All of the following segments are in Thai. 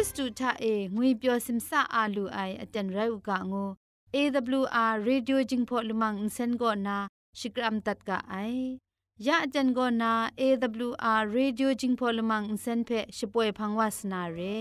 ริสตูทาเองวยเปียวซิมซาอาลูไออจันไรอุกะงู AWR Radio Jingpho Lumang Insen go na Shikram tat ka ai ya ajan go na AWR Radio Jingpho Lumang Insen phe shpoe phangwas na re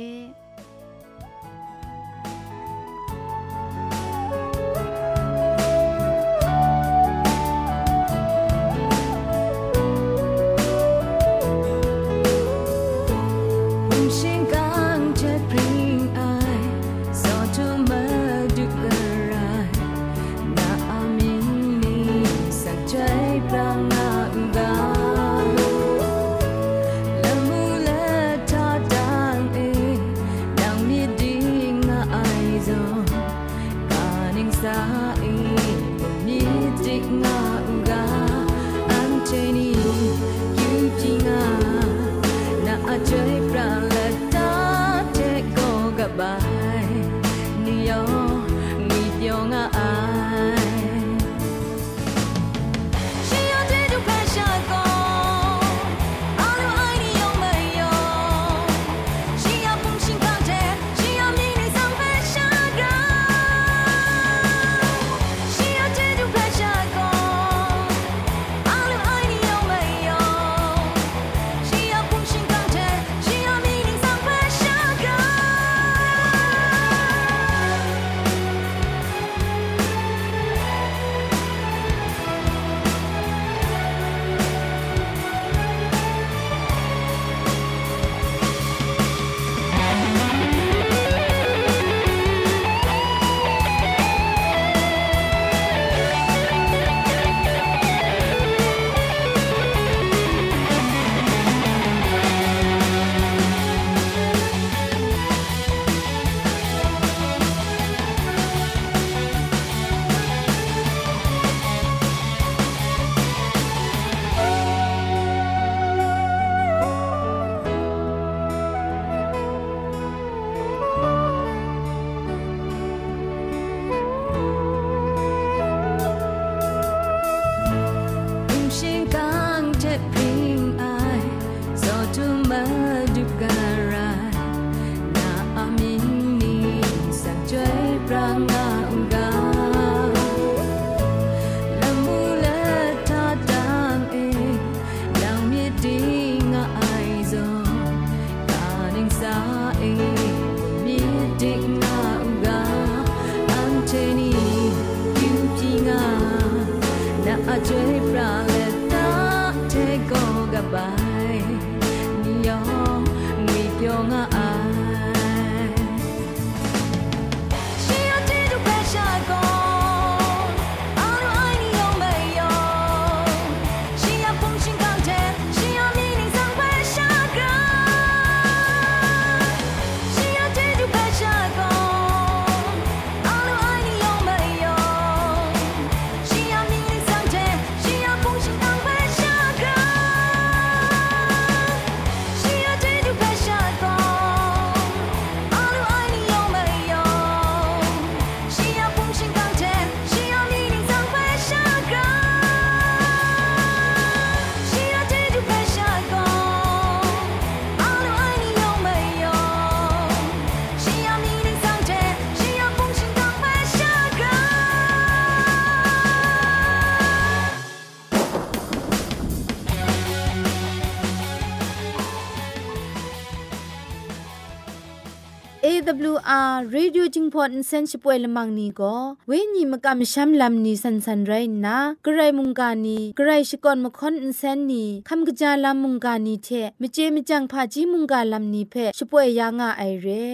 ไรชิกอนมคอนเซนนีคำกะจาลำมุงกานีเทมเจมจังพาจีมุงกาลำนีเพช่วยยางาไอเร่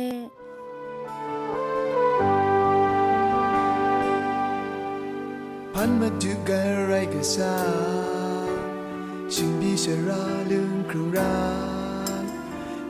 พันมาดูกันไรก็สาชิงบีชราลึงครูราอิสราเอลนิวนีเพชิลามเวออนบัดดังจออิสราเอลบัดดังพันมาดูกันไรก็สาพันมาดูกันไรก็สาชิงบีชราลึงครูรา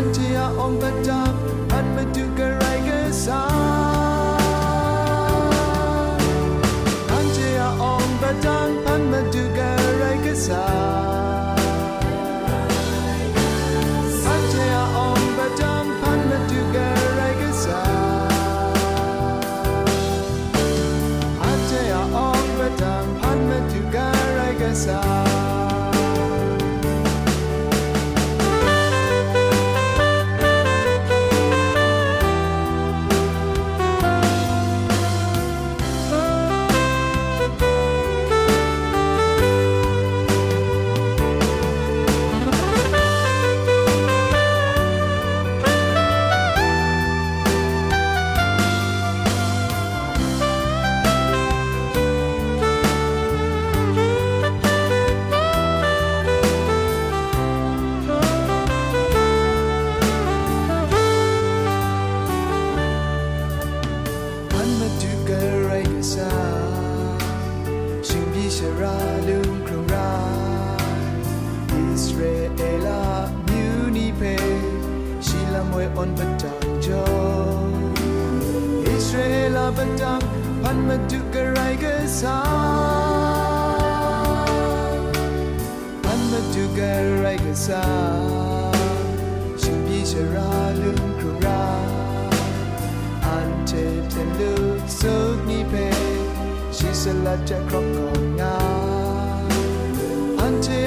Antia on bedam, an meduka rigas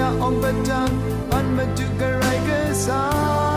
ante ya ong batang pan ma du ga rai ga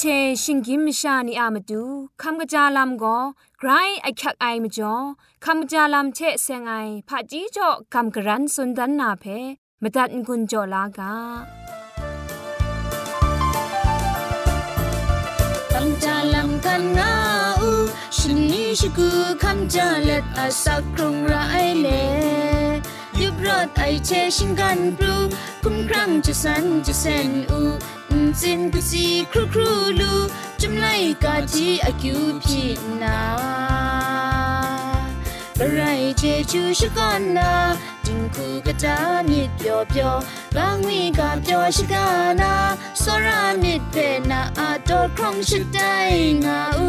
เชชิงกิมชานีอามาดูคำกระจาลำก็ไกรไอคักไอมาจ่อคำกระจาลำเชเซงไอผาจีจ่อคำกระรันสุนดันนาเพมตัดกุญจ่อลากาคำจาลำกันงาอูฉันนี้ชกูคำจาเล็ดอาสักครุงไรเล ยุบรถไอเชชิงกันปลูคุ้มครั้งจะสันจะเซนอูจินกุซีครูครูลูจุมไลกาจีอากิวพีนาอะไรเจจูชกันนาจิงคูกะจามิดเปียวเปียวบางวีกาเปียวชกานาสรามิดเพนาอาโตครองชิดได้งาอู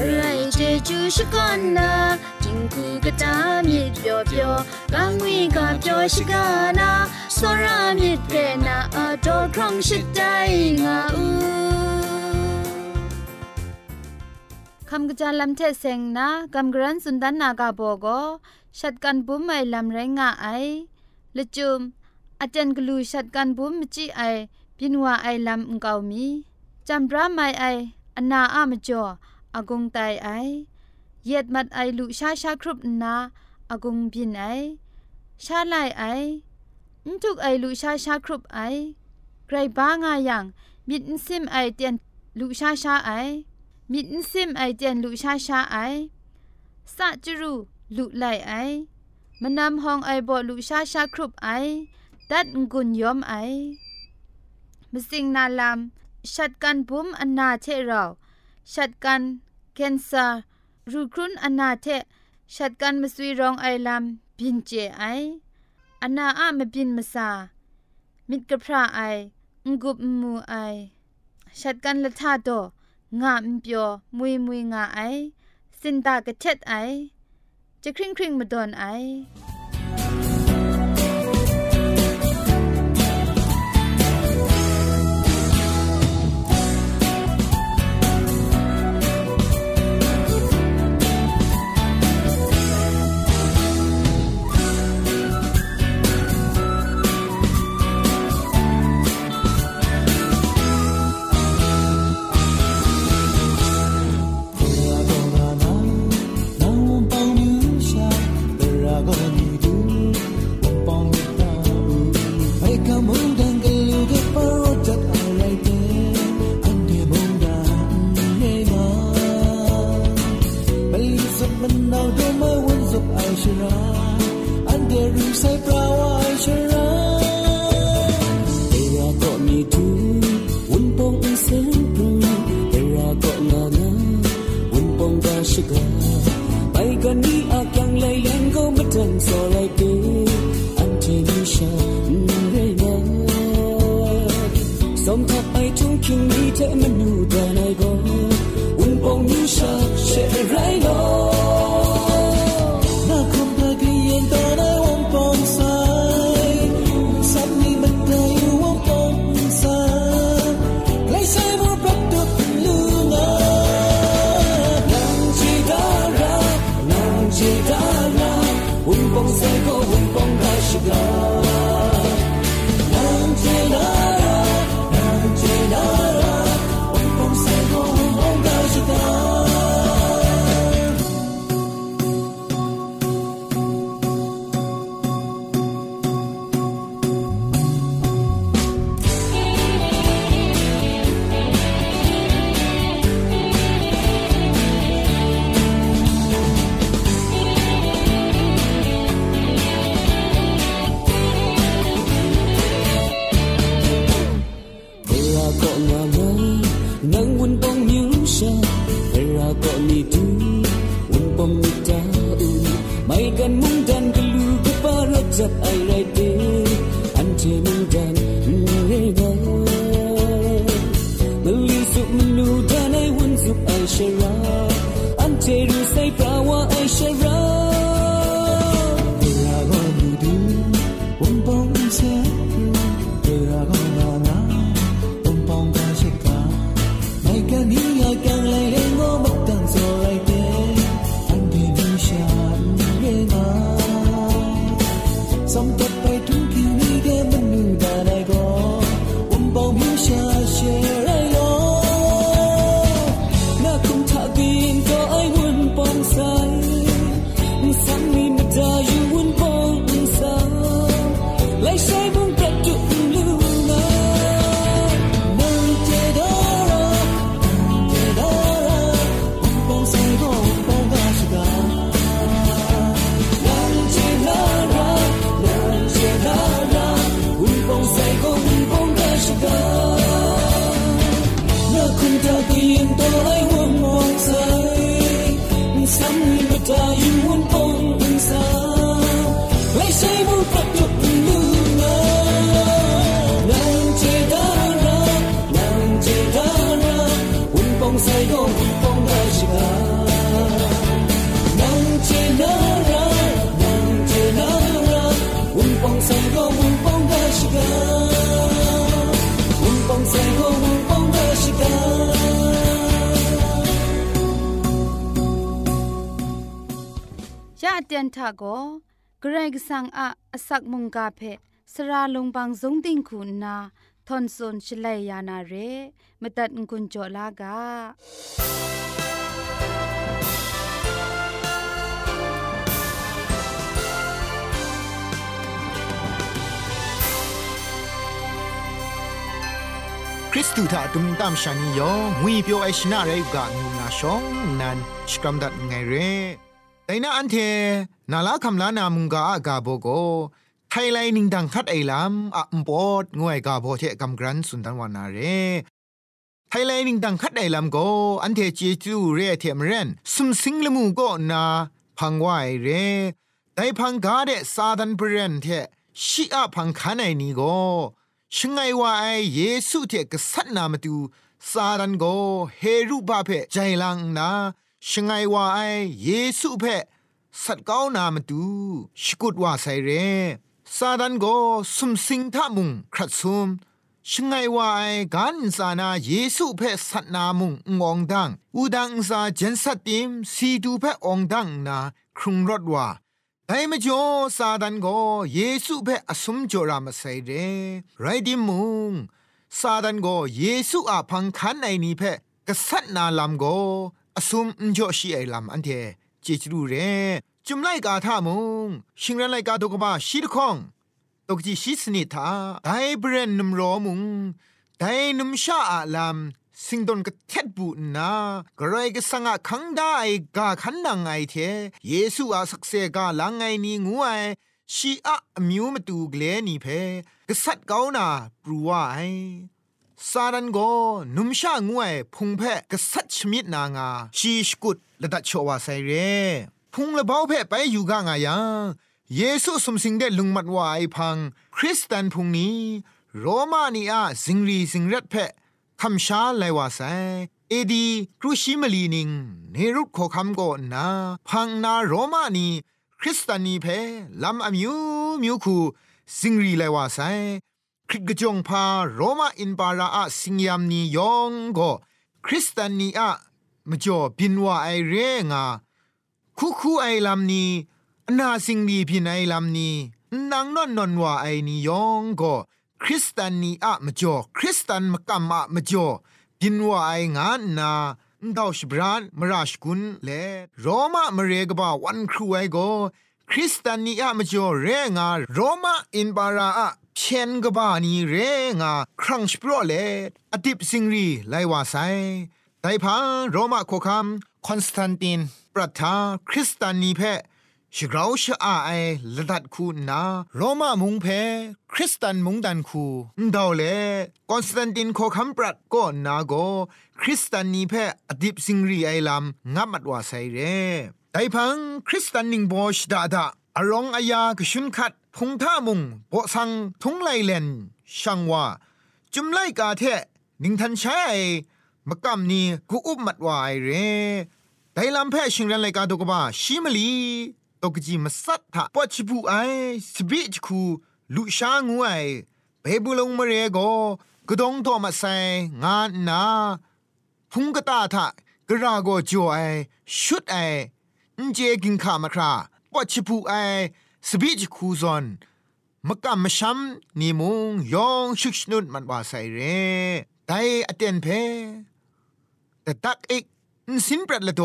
วพีนากระไรเจจูชกันนาจิงกูกะตามิดเปียวเปียวกังวีกาเปียวชกานาสรามิดเปนาอาโตครองชิดได้งาอูกระไรเจจูชกันนาจิงกูกะตามิดเปียวเปีกังวีกาเปียวชกานาสรามิดเรนาอาโดครองชิดใจงาอูคำกระจายลำเทเซงนะกำกรันสุนดันนากาโบโกชัดกันบุ้มไม่ลำไรงะไอละจุมอาจารย์กลูชัดกันบุ้มมจีไอพินวาไอลำอุงกามีจำราไม่ไออนาอามจ่อ อากงไตไอเย็ดมัดไอลุชาชาครุบนาอากงบินไอชาไลไออุทุกไอลุชาชาครุบไอไกรบ้างายังมิดซิมไอเตียนลุชาชาไอมิดซิมไอเตียนลุชาชาไอสะจรูลุไลไอมนำห้องไอบอลุชาชาครุบไอดัดงุนยอมไอมสิงนาลามชัดกันบุมอันนาเทเรา ชัดกันเคนซารูครุนอนาเทชัดกันมสวีรองไอลามบินเจไออนาอะมบินมสามิดกระพระไองกุบมูไอชัดกันละท่าโตงามเปียวมุยมุยงาไอสินตากระเช็ดไอจะคริ่งคริ่งมาดอนไอ 介入谁把我爱削弱 miền tôi hôm mong rơi sắm người ta yêu เตียนทาโกเกรกสังอะอสักมุงกาเพสระลงบางสงติงคุณนาทอนซนชลัยยานาเรมตัดกุญจลากาคริสตูถ้าดุมตามชานียองงุยเปียวไอชนะเรกะงูนาชองนันสกรัมดัดไงเร แต่น่าอันเทนาลาคำลานามุงกาอากาโบโกไทยไลนิงดังคัดไอลำอะปอดงวยกาโบเทกำกรันสุนทันวานาเรไทยไลนิงดังคัดไอลำโกอันเทจีจูเรเทมเรนสุมสิงละมูโกนาพังวายเรแต่พังกาเดซาดันเปรนเทชิอาพังคันไอนี้โกชงไงว่าไอเยซูเทกษัตนามตูซาดันโกเฮรุบาเพใจลังนา ชงไงว่าไอเยซูเพสัตก้าวนามาตูชกุดว่าไซเรซาดันโกสุมสิงทามุงครัดซุมชงไงว่าไอกันสานาเยซูเพสัตนามุงงองดังอูดังซาเจนสัตติมสีดูเพองดังนาครุงรถว่าไอ้มจ่อซาดันโกเยซูเพ่อสมจรามาใส่เรไรดิมุงซาดันโกเยซูอาพังคันไอนี้เพ่กษัตริย์นาลำโก อสมจ่อชีไอลำอันเทเจจรูเรจุมไลกาท่ามุงชิงรันไลกาตกบ้าชีดคองตกจีชิสนิทาไดเบรนนุมรอมุงไดนุมชาอาลำสิงดนก็เท็ดบุนากระไรก็สังอาคังได้กาขันนางไงเทเยซูอาสักเซกาลังไงนี่งูไอชีอะมิวมาตูเกลนี่เพกษัตริย์เกานาปรูว่าไอ ซาดันโกนุมชางวยพุงเพกษัตริย์ชมิดนางาชีสกุดละดัชโชวาไซเรพุงละเบาเพไปอยู่กางายังเยซูสมสิงเดลุงมัดวาไอพัง คริสเตนพุงนี้ โรมานีอาสิงรีสิงรัดเพคำชาไลวาไซเอดีครูชิมลีนิงเนรุขคำโกนา พังนาโรมานี คริสตานีเพลำอมิวมิวคูสิงรีไลวาไซ คริกจงพาโรมาอินปาราอะสิงยามนียองโกคริสตานีอะมจ่อบินว่าไอเรงาคูคูไอลำนี้นาสิงดีพินไอลำนี้นางนอนนอนว่าไอนียองก็คริสตานีอะมจ่อคริสตันมกัมอะมจ่อดินว่าไองานนาดาวชบรานมราชกุนเลโรมามาเรกบ่าวันครูไอโกคริสตานีอะมจ่อเรงาโรมาอินบาราอะ เพียนกบ้านีเรงาครั้งสปรเลอดิบสิงรีไลว่าไซไดพังโรมาโคคัมคอนสแตนตินปรัทาคริสตานีเพชิกราวชอาไอละดัดคูนาโรมามุงเพคริสตันมุงดันคูดาวเลคอนสแตนตินโคคัมปรัดก็นาโกคริสตันนีเพอดิบสิงรีไอลำงับมัดว่าไซเรไดพังคริสตันนิงโบชดาดาอรองอายากชุนคัด พุงท่ามุงโปสังทุงไลเลนช่างว่าจุมไลกาเทนิงทันใช้ไอมกำนี้กูอุบมัดวายเรไดลำแพ่ชิงรันไลกาตกบ้าชิมลีตกจีมาสัตถะปอชิบูไอสบิจคูลุชางูไอเบบุลงมเรโกกดงโทมาไซงานนาพุงกตาทะกราโกจ่ไอชุดไอเจกินขามาคราปอชิบูไอ สบิจคูซอนมกำมชัมนิมุงยองชุกชนุดมันว่าไซเรไดอเตนเพแต่ตักเอีกสินปรัดละโต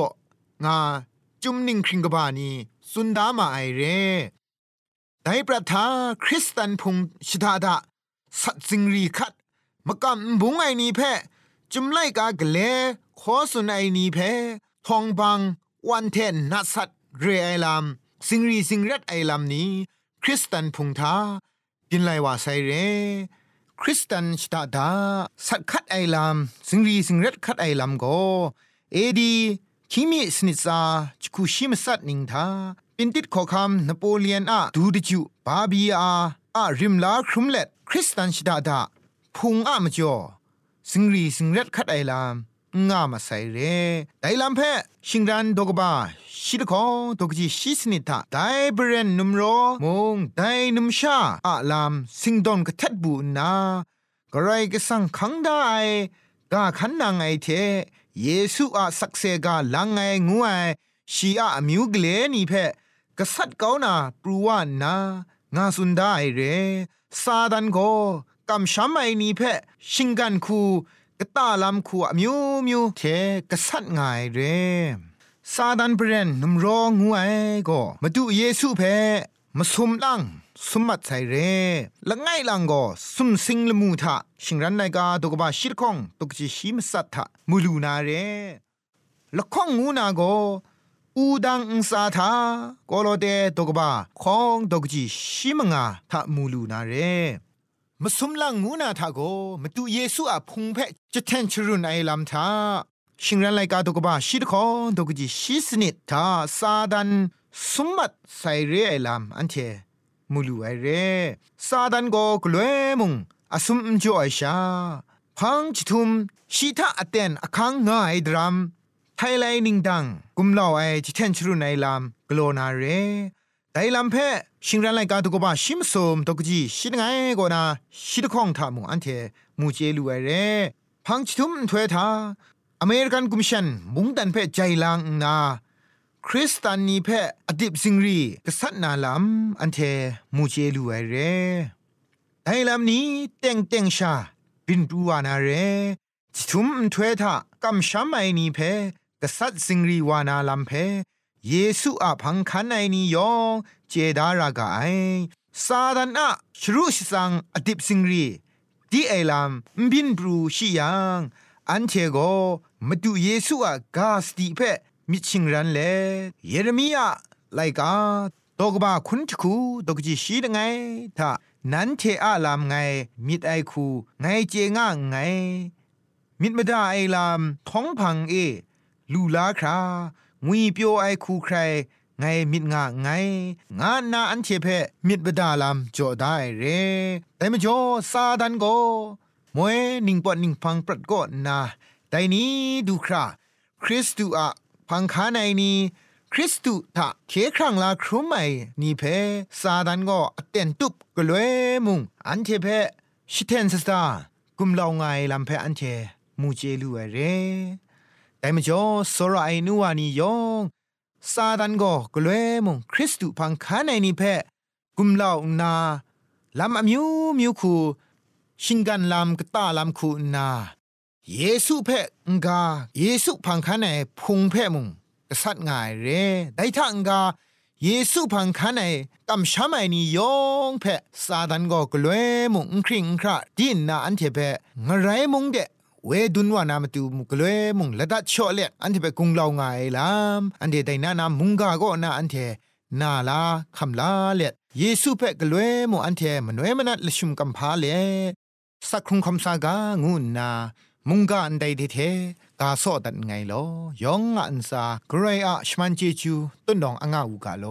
งาจุมนิงคริงกบานีสุนดามาไอเรไดประทาคริสตันพุงชิดาดาสัตสิงรีคัดมกำบุงไอนีเพจุมไลกากเลขอสุนไอนีเพทองบังวันเทนนัสัตเรไอลาม สิงรีสิงรัดไอลามนี้คริสตันพุงทาปินไลว่าไซเรคริสตันชิดาดาสัตคัดไอลามสิงรีสิงรัดคัดไอลามโกเอดีคิมิสนิซาจคุชิมสัตนิงทาปินติดขอคำนโปเลียนอะดูดิจูบาบีอาอะริมลาครุมเล็ดคริสตันชิดาดาพุงอะมจ่อสิงรีสิงเร็ดคัดไอลาม งามาใส่เรไดลำเพชิงรันดกบาชิดคอดกจีชิสนิทาไดเบรนนุมโรมงไดนุมชาอะลามสิงดอนกทัดบูนากระไรก็สังขังได้กาขันนางไอเทเยซูอาสักเซกาลังไงงูไอชีอามิวกเลนีเพกษัตริย์เกานาปรูวานนางาสุนได้เรซาดันโกกำช้ำไอนีเพชิงกันคู กตาลำคูอมิวมิวเทกษัตริย์ง่ายเรซาดันเบรนนุมรองงูไอก็มาดูเยซูเพมาสุมลังสมมัดใส่เรละไงลังก็สุมสิงละมูทะชิงรันไนกาตกบาชิรคงตกจิชิมสัตทะมูลูนาเรละข้องงูนาก็อูดังอุสาทากโลเดตกบาคองตกจิชิมงาทะมูลูนาเร มาสุมลังงูนาทาโกมาดูเยซูอะพุงเพจะแทนชรุนไอลำทาชิงรันไลกาตกบ้าชิดคอตกจิชิสนิดทาซาดันสุมมัดใส่เรไอลำอันเทมูลูไอเรซาดันโกกลวยมุงอสุมจ่อยชาพังจิทุมชีทาอเตนอคังง่ายดรัมไทยไลนิงดังกุมลาวไอจิเทนชรุนไนลามกโลนาเร ไดลามเพชิงรันไลกาตุกบะชิมสมตกจีชิดไงโกนาชิดข้องทามุอันเทมูเจลูไอเรพังจิทุมถวยทาอเมริกันกุมชันมุงดันเพใจลางนาคริสตานีเพอดิบซิงรีกษัตนาลามอันเทมูเจลูไอเรไดลามนี้เต็งเต็งชาบินดูวานาเรจิทุมถวยทากำช้ำไอนีเพกษัตริย์สิงรีวานาลัมเพ เยซูอาพังคันไอนียองเจดารากาไอซาดานะชรุชสังอดิบสิงรีดีไอลัมบินบรูชิยังอันเทโกมาดูเยซูอากาสติเพมิชิงรันเลเยเรมียาไลกาตกบาคุณทคูตกจีชีดไงถ้านั้นเทอาลามไงมิดไอคูไงเจง่าไงมิดมดาไอลามท้องพังเอ ลูลาครา งุยเปียวไอคูใครไงมิดงาไง งานนาอันเชเพมิดบดาลามจอได้เรแต่มจ่อซาดันโกมวยนิงปอนิงพังปรัดก็นาแต่นี้ดูคราคริสตูอะพังคาในนี้คริสตูทะเคครั้งลาครุมไมนี่เพซาดันก็เต็นตุบกลวยมุงอันเทเพชิเทนสตากุมลาไงลำเพอันเทมูเจลูเอเร แต่มจ่อสระไอนัวนี่ยองซาดันก็กลวยมุงคริสตูพังคาในนี่เพกุมลานาลำอมิวมิวคูชิงกันลำกตาลำคูนาเยซูเพ่งกาเยซูพังคันในพุงเพ่มุงกษัตริย์ง่ายเรได้ทังกาเยซูพังคันในกำช้ำไอนี่ยองเพ่ซาดันก็กลวยมุงคริงคราดินนาอันเทเพ่งไรมุงเด เวดุนวานามตูมุกลวยมุงละดัดชอเลอันเทเปกุงลาวงายลามอันเดไดนานามุงกาก็นาอันเทนาลาคำลาเลเยซูเพ่กลวยมุอันเทมนเวมนัดลชุมกัมพาเลสักครุงคำสากางูนามุงกาอันใดเทกาโซดันไงลอยองอันซากรายอะชมันเจจูต้นดองอ่างอูกาโล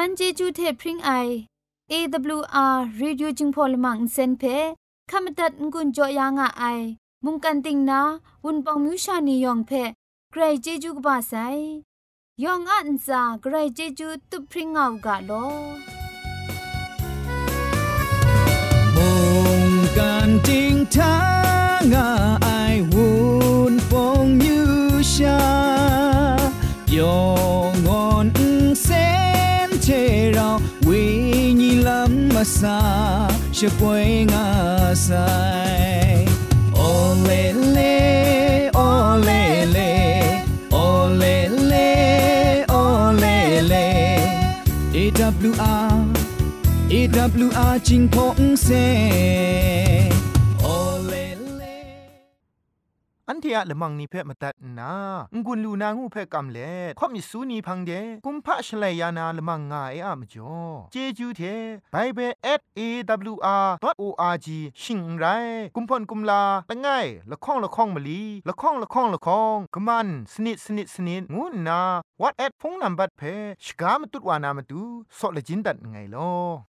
มันเจจูเทพริงไอ AWR Radio จึงพอลมังเซนเพขามตัดงุนจอยางอไอ มุงกันติงนาวุนปองมิวชานียองเพใครเจจูกบาไซยองอันซาใครเจจูตุพริงเอากาโลมุงกันติงทางอไอ masa she poinga sai olele W olele olele W ewr ching phong se เทียละมังนิเพ่มาตัดนางุนลูนางูเพ่กำเล่ข่อมิสูนีพังเดกุมพะชเลยานาละมังงาเออะมจ่อเจจูเทไบเบิล @awr.org ชิงไรกุมพ่นกุมลาละไงละข้องละข้องมะลีละข้องละข้องละข้องกะมันสนิดสนิดสนิดงูนา what at พงนัมบัดเพชกามตุดวานามตุซอเลจินดัดไงลอ